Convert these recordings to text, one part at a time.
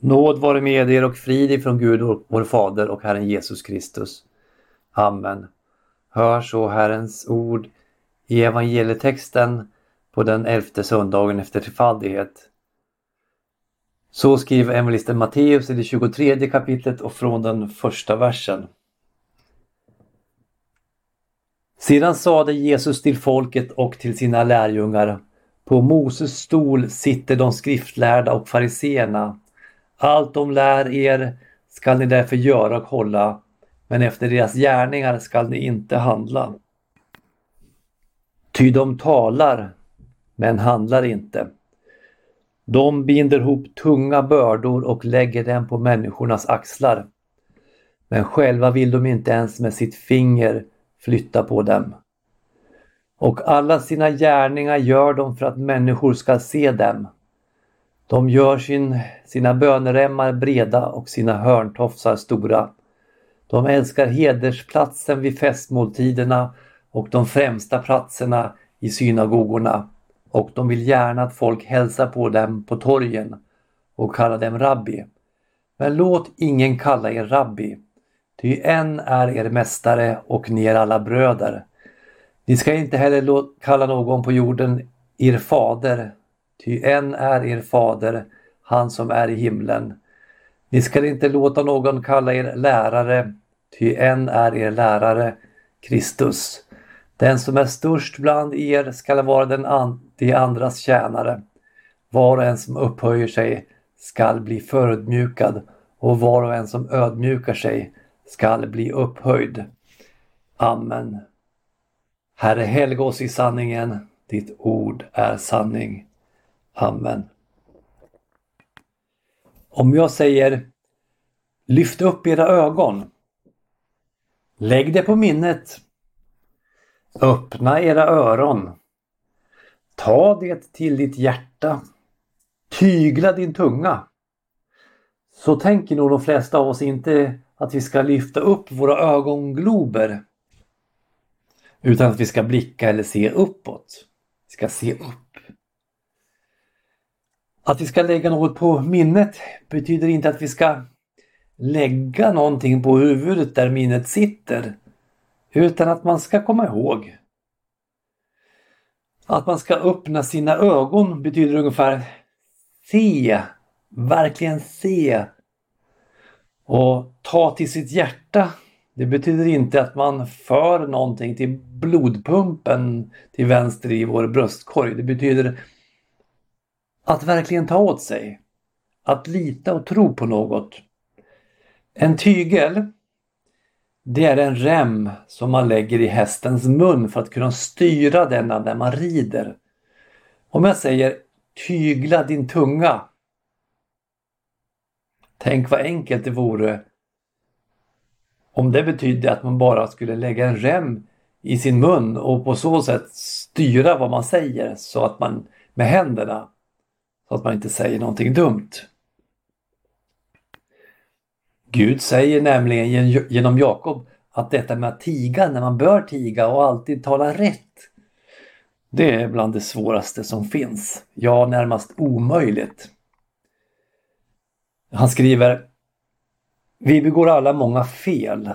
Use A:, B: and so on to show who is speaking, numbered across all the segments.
A: Nåd vare med er och frid ifrån Gud vår Fader och Herren Jesus Kristus. Amen. Hör så Herrens ord i evangelietexten på den elfte söndagen efter trefaldighet. Så skriver evangelisten Matteus i det 23 kapitlet och från den första versen. Sedan sade Jesus till folket och till sina lärjungar På Moses stol sitter de skriftlärda och fariseerna allt de lär er skall ni därför göra och hålla, men efter deras gärningar skall ni inte handla. Ty de talar, men handlar inte. De binder ihop tunga bördor och lägger dem på människornas axlar. Men själva vill de inte ens med sitt finger flytta på dem. Och alla sina gärningar gör de för att människor ska se dem. De gör sin, sina böneremmar breda och sina hörntofsar stora. De älskar hedersplatsen vid festmåltiderna och de främsta platserna i synagogorna och de vill gärna att folk hälsar på dem på torgen och kallar dem rabbi. Men låt ingen kalla er rabbi, ty en är er mästare och ni är alla bröder. Ni ska inte heller kalla någon på jorden er fader, Ty en är er fader, han som är i himlen. Ni skall inte låta någon kalla er lärare, ty en är er lärare, Kristus. Den som är störst bland er skall vara den an de andras tjänare. Var och en som upphöjer sig skall bli förödmjukad och var och en som ödmjukar sig skall bli upphöjd. Amen. Herre, helga oss i sanningen. Ditt ord är sanning. Amen. Om jag säger Lyft upp era ögon. Lägg det på minnet. Öppna era öron. Ta det till ditt hjärta. Tygla din tunga. Så tänker nog de flesta av oss inte att vi ska lyfta upp våra ögonglober. Utan att vi ska blicka eller se uppåt. Vi ska se upp. Att vi ska lägga något på minnet betyder inte att vi ska lägga någonting på huvudet där minnet sitter. Utan att man ska komma ihåg. Att man ska öppna sina ögon betyder ungefär se, verkligen se. Och ta till sitt hjärta. Det betyder inte att man för någonting till blodpumpen till vänster i vår bröstkorg. Det betyder att verkligen ta åt sig. Att lita och tro på något. En tygel det är en rem som man lägger i hästens mun för att kunna styra denna när man rider. Om jag säger tygla din tunga. Tänk vad enkelt det vore om det betydde att man bara skulle lägga en rem i sin mun och på så sätt styra vad man säger så att man med händerna så att man inte säger någonting dumt. Gud säger nämligen genom Jakob att detta med att tiga när man bör tiga och alltid tala rätt. Det är bland det svåraste som finns. Ja, närmast omöjligt. Han skriver Vi begår alla många fel.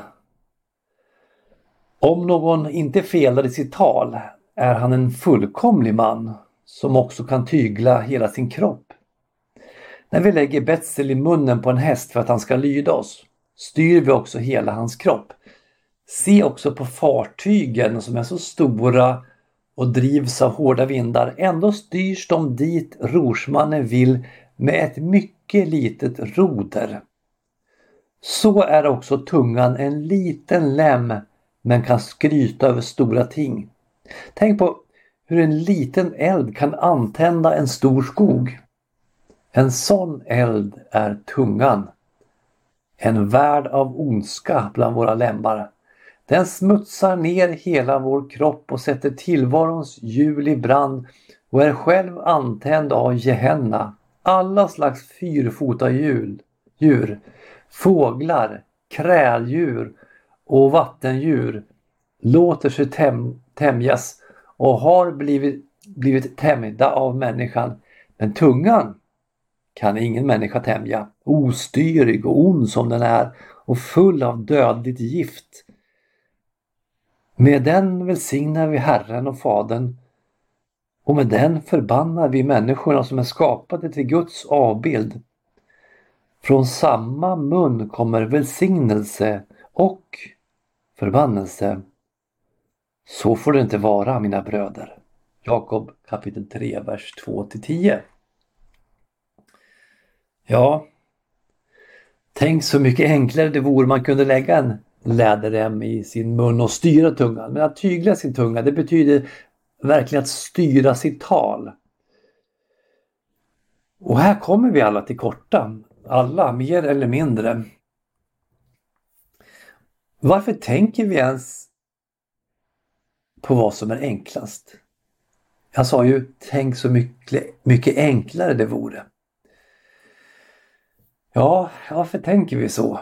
A: Om någon inte felar i sitt tal är han en fullkomlig man som också kan tygla hela sin kropp. När vi lägger betsel i munnen på en häst för att han ska lyda oss styr vi också hela hans kropp. Se också på fartygen som är så stora och drivs av hårda vindar. Ändå styrs de dit rorsmannen vill med ett mycket litet roder. Så är också tungan en liten lem men kan skryta över stora ting. Tänk på hur en liten eld kan antända en stor skog. En sån eld är tungan. En värld av ondska bland våra lemmar. Den smutsar ner hela vår kropp och sätter tillvarons hjul i brand och är själv antänd av Gehenna. Alla slags fyrfota djur, djur fåglar, kräldjur och vattendjur låter sig täm, tämjas och har blivit, blivit tämjda av människan. Men tungan, kan ingen människa tämja. Ostyrig och ond som den är och full av dödligt gift. Med den välsignar vi Herren och Fadern och med den förbannar vi människorna som är skapade till Guds avbild. Från samma mun kommer välsignelse och förbannelse. Så får det inte vara mina bröder. Jakob kapitel 3, vers 2-10. Ja, tänk så mycket enklare det vore man kunde lägga en läderrem i sin mun och styra tungan. Men att tygla sin tunga det betyder verkligen att styra sitt tal. Och här kommer vi alla till korta. Alla, mer eller mindre. Varför tänker vi ens på vad som är enklast? Jag sa ju tänk så mycket, mycket enklare det vore. Ja, varför tänker vi så?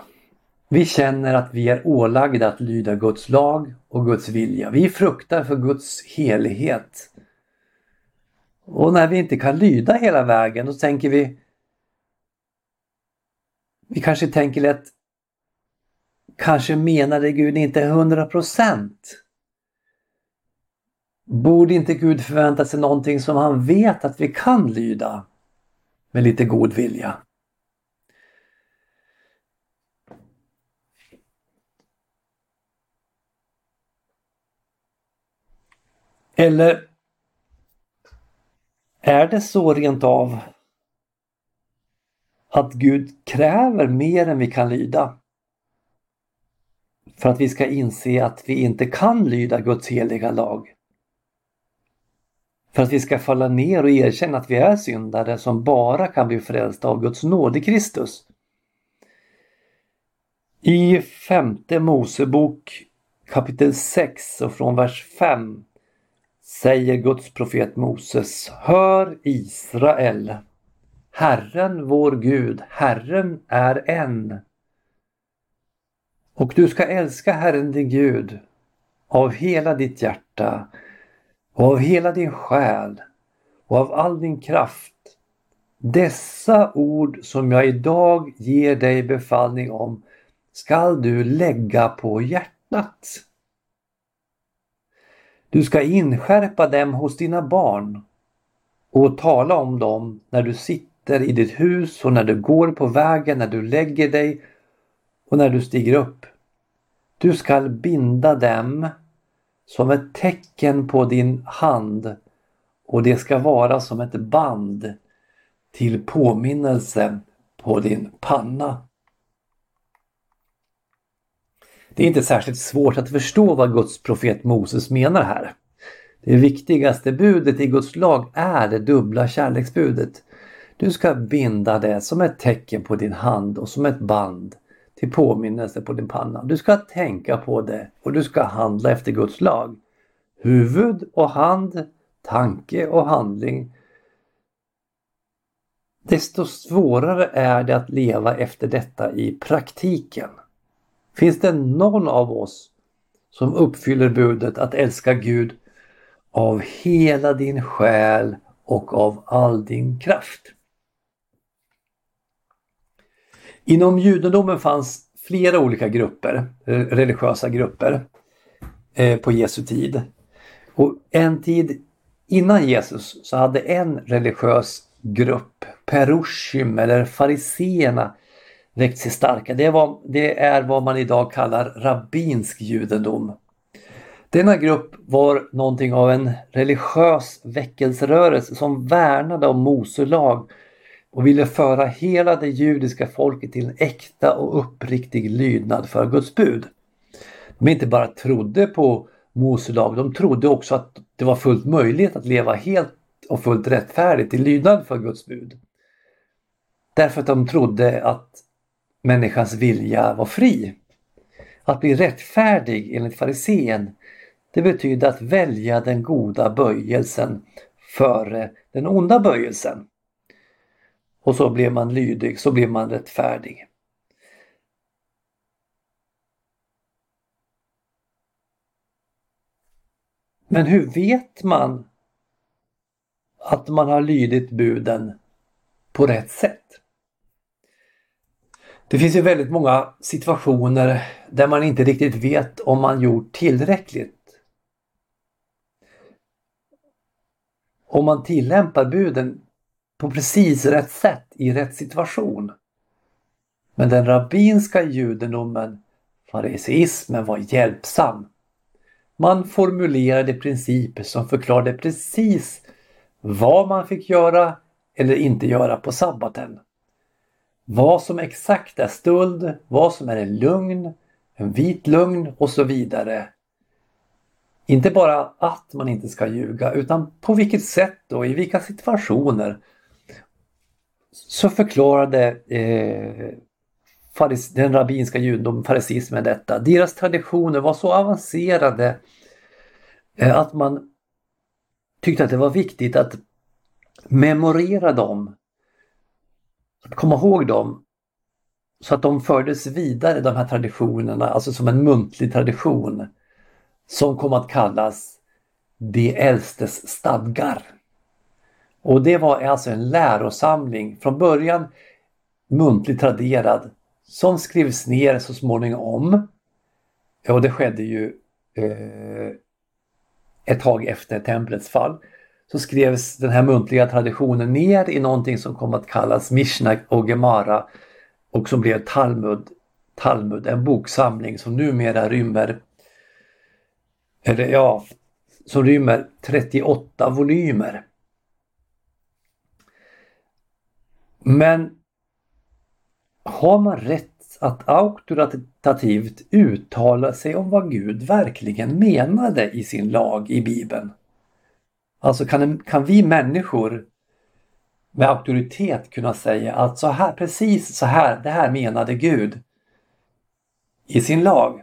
A: Vi känner att vi är ålagda att lyda Guds lag och Guds vilja. Vi fruktar för Guds helighet. Och när vi inte kan lyda hela vägen då tänker vi Vi kanske tänker lätt Kanske menade Gud inte 100 procent. Borde inte Gud förvänta sig någonting som han vet att vi kan lyda med lite god vilja? Eller är det så rent av att Gud kräver mer än vi kan lyda? För att vi ska inse att vi inte kan lyda Guds heliga lag. För att vi ska falla ner och erkänna att vi är syndare som bara kan bli frälsta av Guds nåd i Kristus. I femte Mosebok kapitel 6 och från vers 5 säger Guds profet Moses Hör Israel! Herren vår Gud, Herren är en. Och du ska älska Herren din Gud av hela ditt hjärta och av hela din själ och av all din kraft. Dessa ord som jag idag ger dig befallning om skall du lägga på hjärtat. Du ska inskärpa dem hos dina barn och tala om dem när du sitter i ditt hus och när du går på vägen, när du lägger dig och när du stiger upp. Du skall binda dem som ett tecken på din hand och det ska vara som ett band till påminnelse på din panna. Det är inte särskilt svårt att förstå vad Guds profet Moses menar här. Det viktigaste budet i Guds lag är det dubbla kärleksbudet. Du ska binda det som ett tecken på din hand och som ett band till påminnelse på din panna. Du ska tänka på det och du ska handla efter Guds lag. Huvud och hand, tanke och handling. Desto svårare är det att leva efter detta i praktiken. Finns det någon av oss som uppfyller budet att älska Gud av hela din själ och av all din kraft? Inom judendomen fanns flera olika grupper, eh, religiösa grupper eh, på Jesu tid. Och en tid innan Jesus så hade en religiös grupp, Perushim eller fariseerna, växt sig starka. Det, var, det är vad man idag kallar rabbinsk judendom. Denna grupp var någonting av en religiös väckelserörelse som värnade om Mose lag och ville föra hela det judiska folket till en äkta och uppriktig lydnad för Guds bud. De inte bara trodde på Mose lag, de trodde också att det var fullt möjligt att leva helt och fullt rättfärdigt i lydnad för Guds bud. Därför att de trodde att människans vilja var fri. Att bli rättfärdig enligt farisén det betyder att välja den goda böjelsen före den onda böjelsen. Och så blev man lydig, så blev man rättfärdig. Men hur vet man att man har lydit buden på rätt sätt. Det finns ju väldigt många situationer där man inte riktigt vet om man gjort tillräckligt. Om man tillämpar buden på precis rätt sätt i rätt situation. Men den rabbinska judendomen, fariseismen, var hjälpsam. Man formulerade principer som förklarade precis vad man fick göra eller inte göra på sabbaten. Vad som exakt är stöld, vad som är en lugn, en vit lögn och så vidare. Inte bara att man inte ska ljuga utan på vilket sätt och i vilka situationer. Så förklarade eh, den rabbinska judendomen, farisismen detta. Deras traditioner var så avancerade eh, att man tyckte att det var viktigt att memorera dem. Att komma ihåg dem. Så att de fördes vidare, de här traditionerna, alltså som en muntlig tradition. Som kom att kallas De äldstes stadgar. Och det var alltså en lärosamling, från början muntligt traderad, som skrevs ner så småningom. Och det skedde ju eh, ett tag efter templets fall. Så skrevs den här muntliga traditionen ner i någonting som kom att kallas Mishnah och Gemara och som blev Talmud, Talmud, en boksamling som numera rymmer eller ja, som rymmer 38 volymer. Men har man rätt att auktoritativt uttala sig om vad Gud verkligen menade i sin lag i Bibeln? Alltså kan, kan vi människor med auktoritet kunna säga att så här, precis så här, det här menade Gud i sin lag.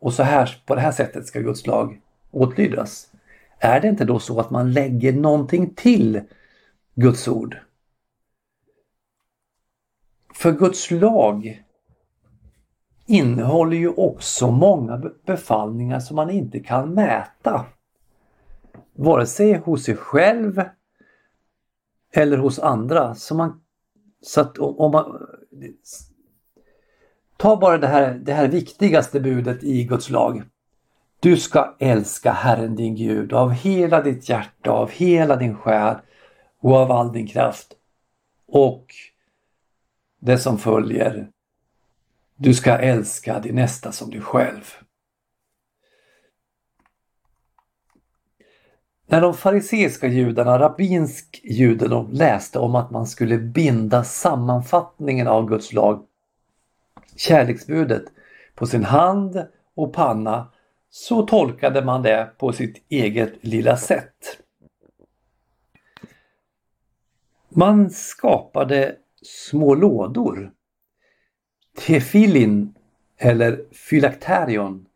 A: Och så här, på det här sättet ska Guds lag åtlydas. Är det inte då så att man lägger någonting till Guds ord? För Guds lag innehåller ju också många befallningar som man inte kan mäta. Vare sig hos sig själv eller hos andra. Så, man, så att om man... Ta bara det här, det här viktigaste budet i Guds lag. Du ska älska Herren din Gud av hela ditt hjärta, av hela din själ och av all din kraft. Och det som följer. Du ska älska din nästa som dig själv. När de fariseiska judarna, rabbinsk judendom, läste om att man skulle binda sammanfattningen av Guds lag, kärleksbudet, på sin hand och panna så tolkade man det på sitt eget lilla sätt. Man skapade små lådor. Tefillin eller Filakterion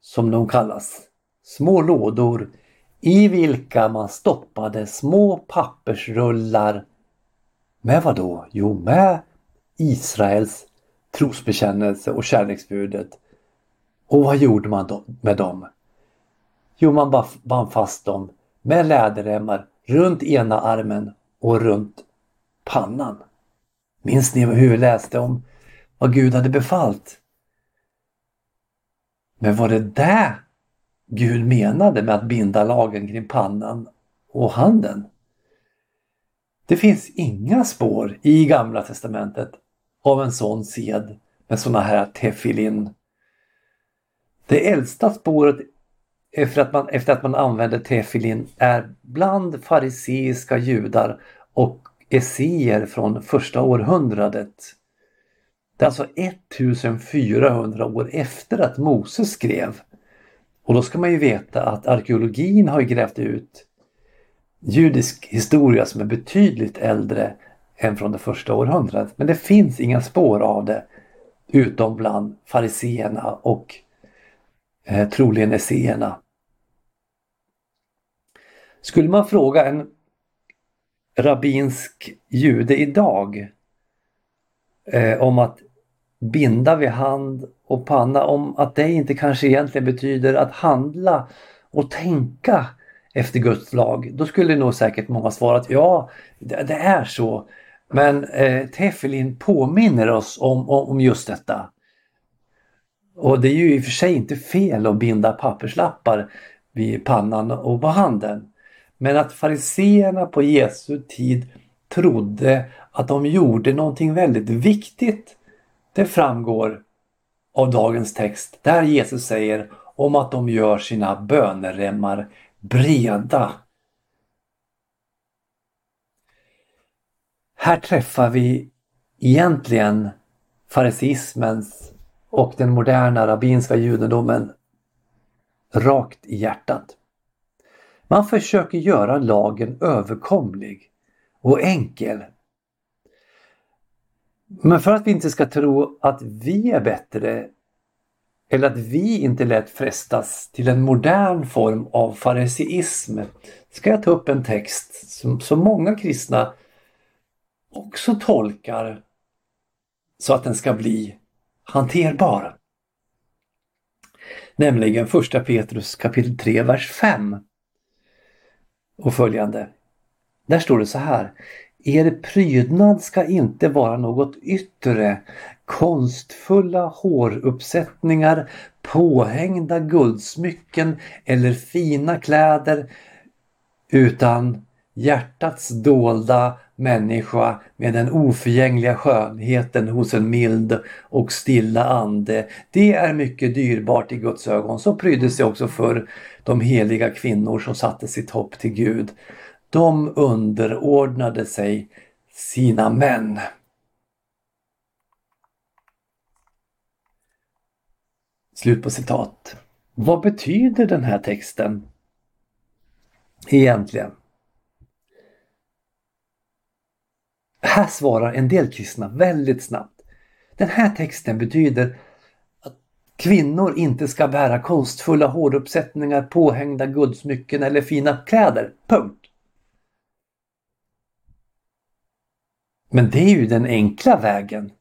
A: som de kallas. Små lådor i vilka man stoppade små pappersrullar med vad då? Jo, med Israels trosbekännelse och kärleksbudet. Och vad gjorde man då med dem? Jo, man band fast dem med läderremmar runt ena armen och runt pannan. Minns ni hur vi läste om vad Gud hade befallt? Men var det det Gud menade med att binda lagen kring pannan och handen? Det finns inga spår i Gamla Testamentet av en sån sed med såna här tefillin. Det äldsta spåret efter att man, efter att man använde tefillin är bland fariseiska judar och essäer från första århundradet. Det är alltså 1400 år efter att Moses skrev. Och då ska man ju veta att arkeologin har grävt ut judisk historia som är betydligt äldre än från det första århundradet. Men det finns inga spår av det utom bland fariseerna och eh, troligen esséerna. Skulle man fråga en rabbinsk jude idag eh, om att binda vid hand och panna, om att det inte kanske egentligen betyder att handla och tänka efter Guds lag. Då skulle nog säkert många svara att ja, det, det är så. Men eh, Tefilin påminner oss om, om, om just detta. Och det är ju i och för sig inte fel att binda papperslappar vid pannan och på handen. Men att fariseerna på Jesu tid trodde att de gjorde någonting väldigt viktigt. Det framgår av dagens text där Jesus säger om att de gör sina böneremmar breda. Här träffar vi egentligen fariseismens och den moderna rabbinska judendomen rakt i hjärtat. Man försöker göra lagen överkomlig och enkel. Men för att vi inte ska tro att vi är bättre eller att vi inte lätt frestas till en modern form av fariseism ska jag ta upp en text som, som många kristna också tolkar så att den ska bli hanterbar. Nämligen första Petrus kapitel 3, vers 5 och följande. Där står det så här. Er prydnad ska inte vara något yttre, konstfulla håruppsättningar, påhängda guldsmycken eller fina kläder, utan hjärtats dolda människa med den oförgängliga skönheten hos en mild och stilla ande. Det är mycket dyrbart i Guds ögon. Så prydde sig också för de heliga kvinnor som satte sitt hopp till Gud. De underordnade sig sina män. Slut på citat. Vad betyder den här texten egentligen? Här svarar en del kristna väldigt snabbt. Den här texten betyder att kvinnor inte ska bära konstfulla håruppsättningar, påhängda guldsmycken eller fina kläder. Punkt. Men det är ju den enkla vägen.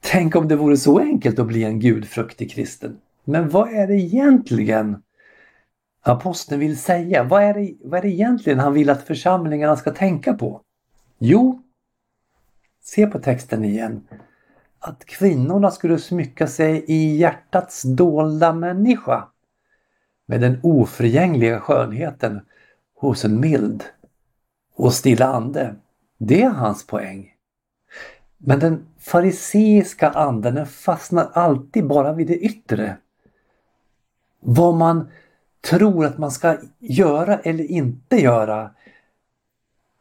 A: Tänk om det vore så enkelt att bli en gudfruktig kristen. Men vad är det egentligen aposteln vill säga? Vad är, det, vad är det egentligen han vill att församlingarna ska tänka på? Jo, se på texten igen. Att kvinnorna skulle smycka sig i hjärtats dolda människa med den oförgängliga skönheten hos en mild och stilla ande. Det är hans poäng. Men den fariseiska anden den fastnar alltid bara vid det yttre. Vad man tror att man ska göra eller inte göra.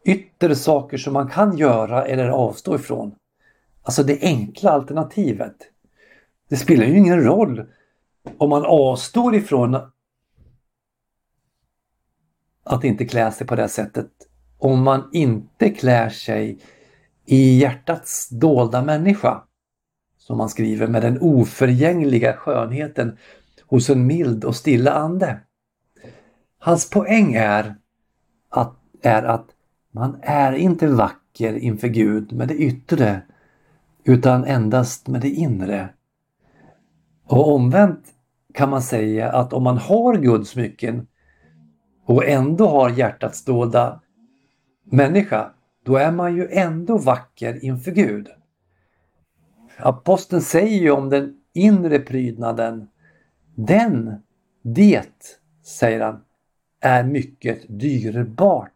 A: Yttre saker som man kan göra eller avstå ifrån. Alltså det enkla alternativet. Det spelar ju ingen roll om man avstår ifrån att inte klä sig på det sättet. Om man inte klär sig i hjärtats dolda människa. Som man skriver med den oförgängliga skönheten hos en mild och stilla ande. Hans poäng är att, är att man är inte vacker inför Gud med det yttre utan endast med det inre. Och omvänt kan man säga att om man har guldsmycken och ändå har hjärtats dolda människa, då är man ju ändå vacker inför Gud. Aposteln säger ju om den inre prydnaden, den, det, säger han, är mycket dyrbart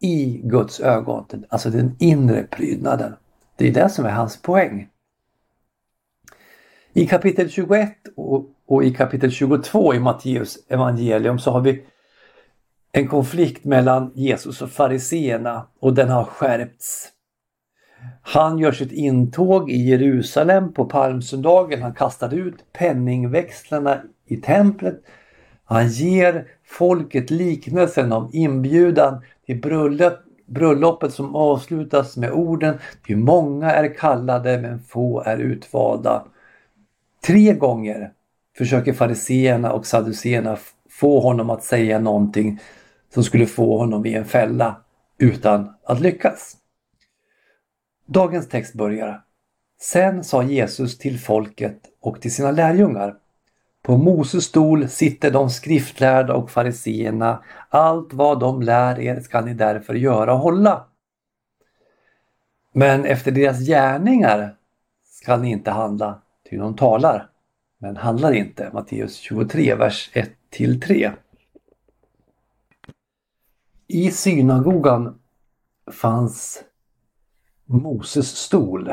A: i Guds ögon. Alltså den inre prydnaden. Det är det som är hans poäng. I kapitel 21 och, och i kapitel 22 i Matteus evangelium så har vi en konflikt mellan Jesus och fariseerna och den har skärpts. Han gör sitt intåg i Jerusalem på palmsöndagen. Han kastar ut penningväxlarna i templet han ger folket liknelsen om inbjudan till bröllop, bröllopet som avslutas med orden Ty många är kallade men få är utvalda. Tre gånger försöker fariseerna och saduceerna få honom att säga någonting som skulle få honom i en fälla utan att lyckas. Dagens text börjar. Sen sa Jesus till folket och till sina lärjungar på Moses stol sitter de skriftlärda och fariseerna. Allt vad de lär er ska ni därför göra och hålla. Men efter deras gärningar skall ni inte handla, ty de talar, men handlar inte. Matteus 23, vers 1 till 3. I synagogan fanns Moses stol.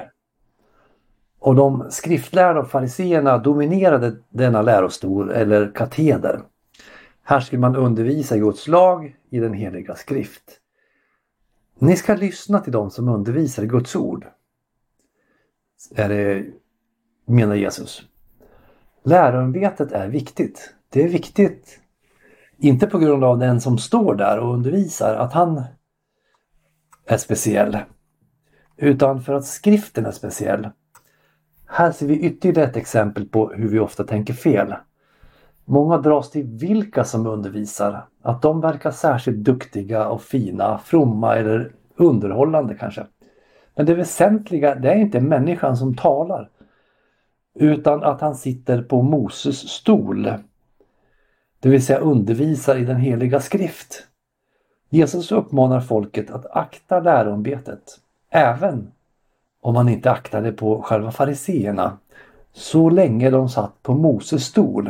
A: Och de skriftlärda och fariseerna dominerade denna lärostol eller kateder. Här skulle man undervisa i Guds lag i den heliga skrift. Ni ska lyssna till dem som undervisar Guds ord. Är det, menar Jesus. Läroämbetet är viktigt. Det är viktigt, inte på grund av den som står där och undervisar, att han är speciell. Utan för att skriften är speciell. Här ser vi ytterligare ett exempel på hur vi ofta tänker fel. Många dras till vilka som undervisar, att de verkar särskilt duktiga och fina, fromma eller underhållande kanske. Men det väsentliga det är inte människan som talar utan att han sitter på Moses stol. Det vill säga undervisar i den heliga skrift. Jesus uppmanar folket att akta läroämbetet. även om man inte aktade på själva fariseerna, så länge de satt på Moses stol.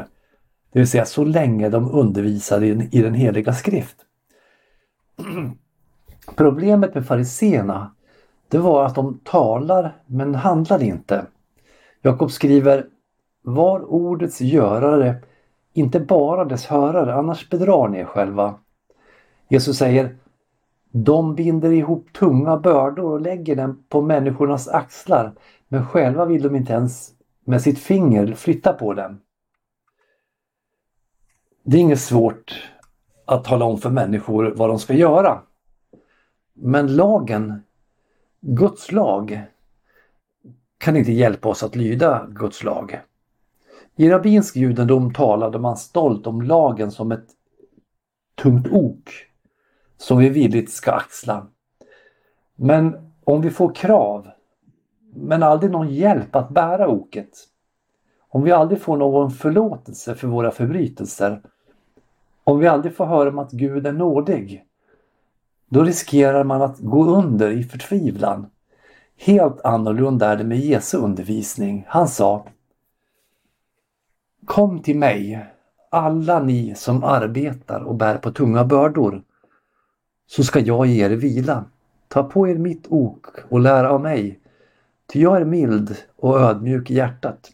A: Det vill säga så länge de undervisade i den heliga skrift. Problemet med fariseerna det var att de talar men handlar inte. Jakob skriver Var ordets görare, inte bara dess hörare, annars bedrar ni er själva. Jesus säger de binder ihop tunga bördor och lägger dem på människornas axlar men själva vill de inte ens med sitt finger flytta på dem. Det är inget svårt att tala om för människor vad de ska göra. Men lagen, Guds lag, kan inte hjälpa oss att lyda Guds lag. I rabbinsk judendom talade man stolt om lagen som ett tungt ok som vi villigt ska axla. Men om vi får krav men aldrig någon hjälp att bära oket. Om vi aldrig får någon förlåtelse för våra förbrytelser. Om vi aldrig får höra om att Gud är nådig. Då riskerar man att gå under i förtvivlan. Helt annorlunda är det med Jesu undervisning. Han sa Kom till mig, alla ni som arbetar och bär på tunga bördor, så ska jag ge er vila. Ta på er mitt ok och lär av mig, ty jag är mild och ödmjuk i hjärtat.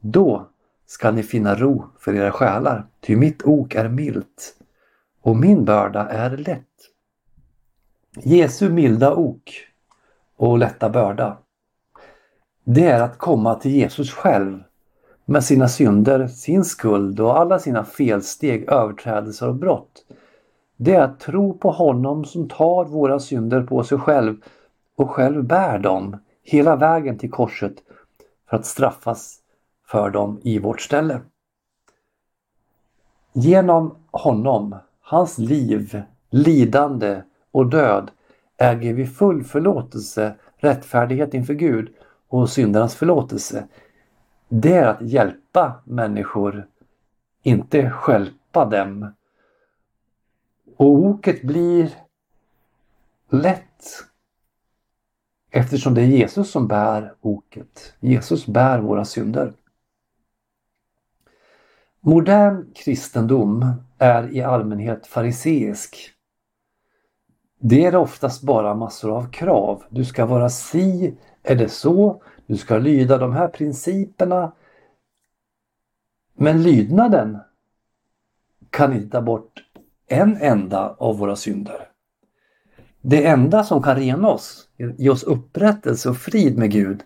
A: Då ska ni finna ro för era själar, ty mitt ok är milt och min börda är lätt. Jesu milda ok och lätta börda. Det är att komma till Jesus själv med sina synder, sin skuld och alla sina felsteg, överträdelser och brott. Det är att tro på honom som tar våra synder på sig själv och själv bär dem hela vägen till korset för att straffas för dem i vårt ställe. Genom honom, hans liv, lidande och död äger vi full förlåtelse, rättfärdighet inför Gud och syndernas förlåtelse. Det är att hjälpa människor, inte skälpa dem. Och oket blir lätt eftersom det är Jesus som bär oket. Jesus bär våra synder. Modern kristendom är i allmänhet fariseisk. Det är oftast bara massor av krav. Du ska vara si eller så. Du ska lyda de här principerna. Men lydnaden kan inte ta bort en enda av våra synder. Det enda som kan rena oss, ge oss upprättelse och frid med Gud,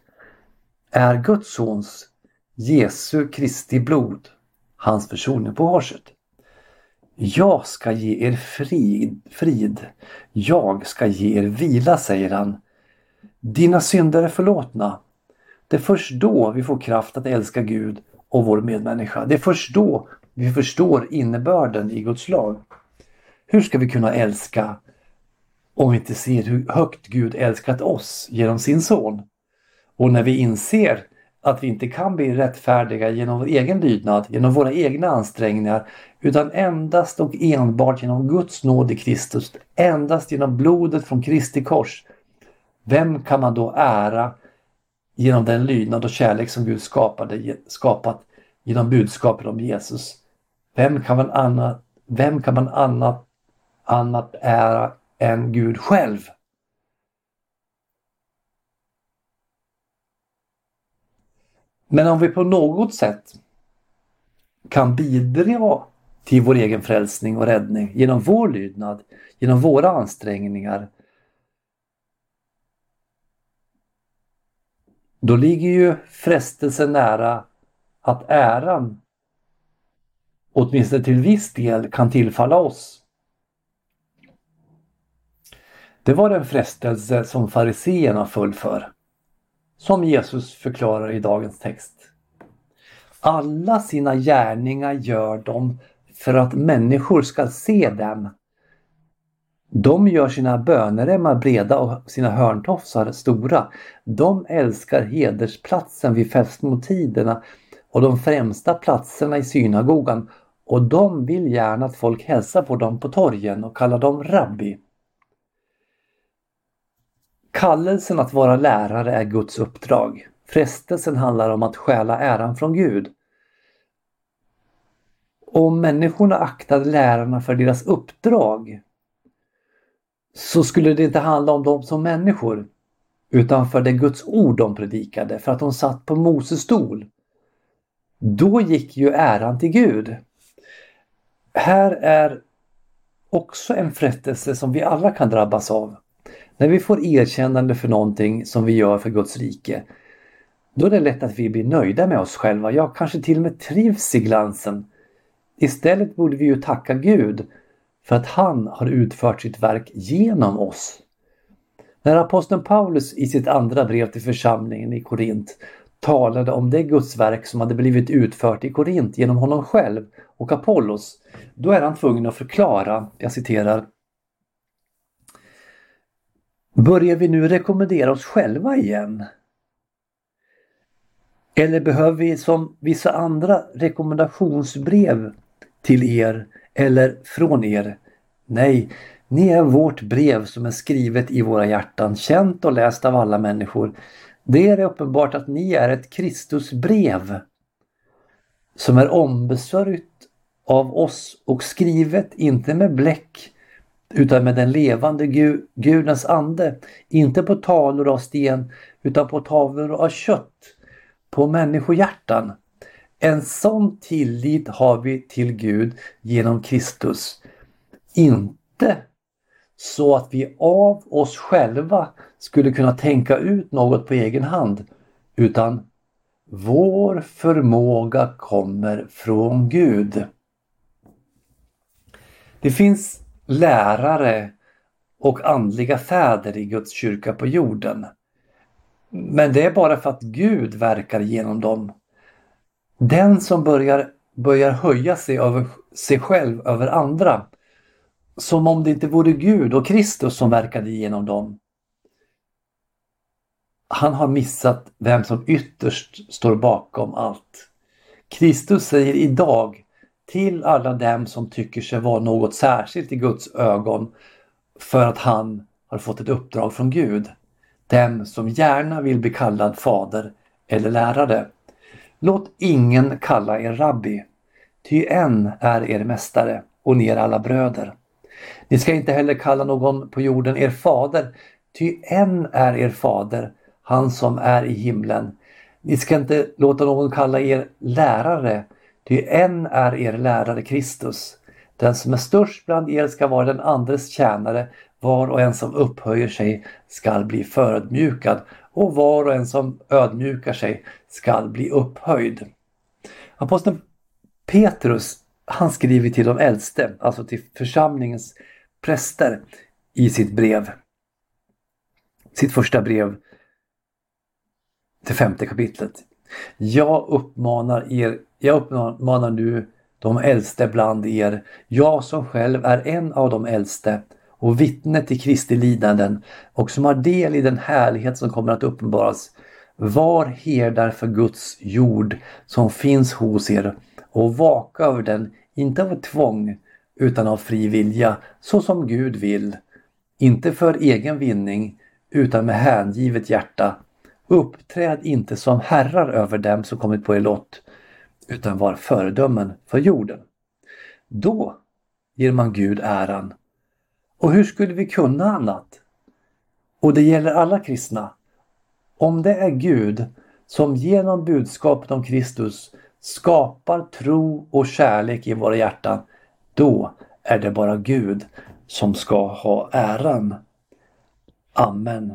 A: är Guds sons Jesu Kristi blod, hans försoning på korset. Jag ska ge er frid, frid. Jag ska ge er vila, säger han. Dina synder är förlåtna. Det är först då vi får kraft att älska Gud och vår medmänniska. Det är först då vi förstår innebörden i Guds lag. Hur ska vi kunna älska om vi inte ser hur högt Gud älskat oss genom sin son? Och när vi inser att vi inte kan bli rättfärdiga genom vår egen lydnad, genom våra egna ansträngningar, utan endast och enbart genom Guds nåd i Kristus, endast genom blodet från Kristi kors. vem kan man då ära genom den lydnad och kärlek som Gud skapade, skapat genom budskapet om Jesus? Vem kan man annat, vem kan man annat, annat ära än Gud själv? Men om vi på något sätt kan bidra till vår egen frälsning och räddning genom vår lydnad, genom våra ansträngningar. Då ligger ju frestelsen nära att äran åtminstone till viss del kan tillfalla oss. Det var den frestelse som fariseerna föll för. Som Jesus förklarar i dagens text. Alla sina gärningar gör de för att människor ska se dem. De gör sina böneremmar breda och sina hörntofsar stora. De älskar hedersplatsen vid festmåltiderna och de främsta platserna i synagogan och de vill gärna att folk hälsar på dem på torgen och kallar dem rabbi. Kallelsen att vara lärare är Guds uppdrag. Frestelsen handlar om att stjäla äran från Gud. Om människorna aktade lärarna för deras uppdrag så skulle det inte handla om dem som människor utan för det Guds ord de predikade, för att de satt på Moses stol. Då gick ju äran till Gud. Här är också en frestelse som vi alla kan drabbas av. När vi får erkännande för någonting som vi gör för Guds rike, då är det lätt att vi blir nöjda med oss själva, ja kanske till och med trivs i glansen. Istället borde vi ju tacka Gud för att han har utfört sitt verk genom oss. När aposteln Paulus i sitt andra brev till församlingen i Korint talade om det Guds verk som hade blivit utfört i Korint genom honom själv och Apollos, då är han tvungen att förklara, jag citerar Börjar vi nu rekommendera oss själva igen? Eller behöver vi som vissa andra rekommendationsbrev till er eller från er? Nej, ni är vårt brev som är skrivet i våra hjärtan, känt och läst av alla människor. Det är uppenbart att ni är ett Kristusbrev som är ombesörjt av oss och skrivet inte med bläck utan med den levande Gud, Gudens ande. Inte på tavlor av sten utan på tavlor av kött, på människohjärtan. En sån tillit har vi till Gud genom Kristus. Inte så att vi av oss själva skulle kunna tänka ut något på egen hand, utan vår förmåga kommer från Gud. Det finns lärare och andliga fäder i Guds kyrka på jorden. Men det är bara för att Gud verkar genom dem. Den som börjar, börjar höja sig över sig själv över andra, som om det inte vore Gud och Kristus som verkade genom dem. Han har missat vem som ytterst står bakom allt. Kristus säger idag till alla dem som tycker sig vara något särskilt i Guds ögon för att han har fått ett uppdrag från Gud. Dem som gärna vill bli kallad fader eller lärare. Låt ingen kalla er rabbi, ty en är er mästare och ni är alla bröder. Ni ska inte heller kalla någon på jorden er fader, ty en är er fader, han som är i himlen. Ni ska inte låta någon kalla er lärare, Ty en är er lärare Kristus. Den som är störst bland er ska vara den andres tjänare. Var och en som upphöjer sig skall bli förödmjukad och var och en som ödmjukar sig skall bli upphöjd. Aposteln Petrus han skriver till de äldste, alltså till församlingens präster i sitt brev. Sitt första brev Det femte kapitlet. Jag uppmanar er jag uppmanar nu de äldste bland er, jag som själv är en av de äldste och vittne till Kristi lidanden och som har del i den härlighet som kommer att uppenbaras. Var herdar för Guds jord som finns hos er och vaka över den, inte av tvång utan av fri vilja, så som Gud vill. Inte för egen vinning utan med hängivet hjärta. Uppträd inte som herrar över dem som kommit på er lott, utan var föredömen för jorden. Då ger man Gud äran. Och hur skulle vi kunna annat? Och det gäller alla kristna. Om det är Gud som genom budskapet om Kristus skapar tro och kärlek i våra hjärtan, då är det bara Gud som ska ha äran. Amen.